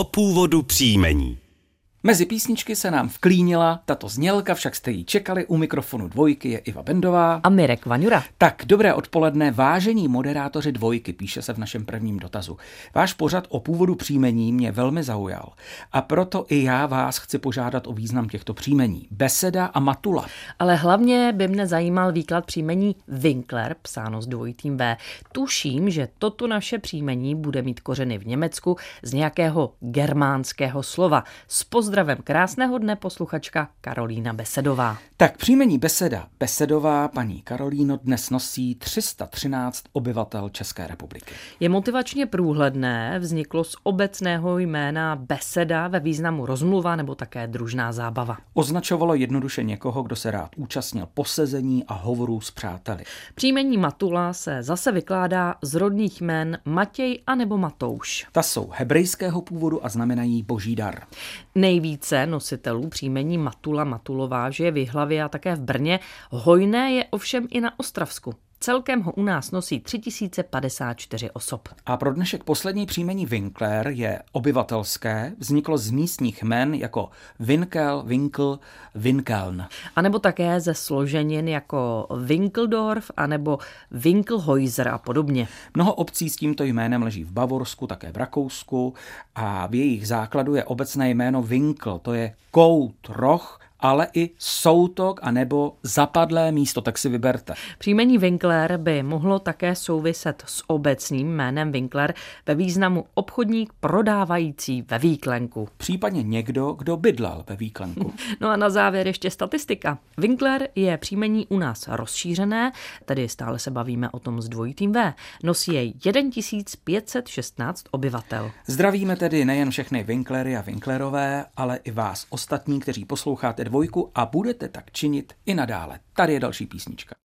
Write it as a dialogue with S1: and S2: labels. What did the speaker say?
S1: o původu příjmení.
S2: Mezi písničky se nám vklínila tato znělka, však jste ji čekali. U mikrofonu dvojky je Iva Bendová.
S3: A Mirek Vaňura.
S2: Tak, dobré odpoledne, vážení moderátoři dvojky, píše se v našem prvním dotazu. Váš pořad o původu příjmení mě velmi zaujal. A proto i já vás chci požádat o význam těchto příjmení. Beseda a Matula.
S3: Ale hlavně by mne zajímal výklad příjmení Winkler, psáno s dvojitým V. Tuším, že toto naše příjmení bude mít kořeny v Německu z nějakého germánského slova. Z pozdravem krásného dne posluchačka Karolína Besedová.
S2: Tak příjmení Beseda Besedová paní Karolíno dnes nosí 313 obyvatel České republiky.
S3: Je motivačně průhledné, vzniklo z obecného jména Beseda ve významu rozmluva nebo také družná zábava.
S2: Označovalo jednoduše někoho, kdo se rád účastnil posezení a hovorů s přáteli.
S3: Příjmení Matula se zase vykládá z rodných jmén Matěj a nebo Matouš.
S2: Ta jsou hebrejského původu a znamenají boží dar.
S3: Nejvíce nositelů příjmení Matula Matulová žije v Jihlavě a také v Brně. Hojné je ovšem i na Ostravsku. Celkem ho u nás nosí 3054 osob.
S2: A pro dnešek poslední příjmení Winkler je obyvatelské, vzniklo z místních men jako Winkel, Winkl, Winkeln.
S3: A nebo také ze složenin jako Winkeldorf a nebo Winkelhäuser a podobně.
S2: Mnoho obcí s tímto jménem leží v Bavorsku, také v Rakousku a v jejich základu je obecné jméno Winkel, to je kout, roh ale i soutok a nebo zapadlé místo, tak si vyberte.
S3: Příjmení Winkler by mohlo také souviset s obecným jménem Winkler ve významu obchodník prodávající ve výklenku.
S2: Případně někdo, kdo bydlel ve výklenku.
S3: No a na závěr ještě statistika. Winkler je příjmení u nás rozšířené, tedy stále se bavíme o tom s dvojitým V. Nosí jej 1516 obyvatel.
S2: Zdravíme tedy nejen všechny Winklery a Winklerové, ale i vás ostatní, kteří posloucháte dvojku a budete tak činit i nadále. Tady je další písnička.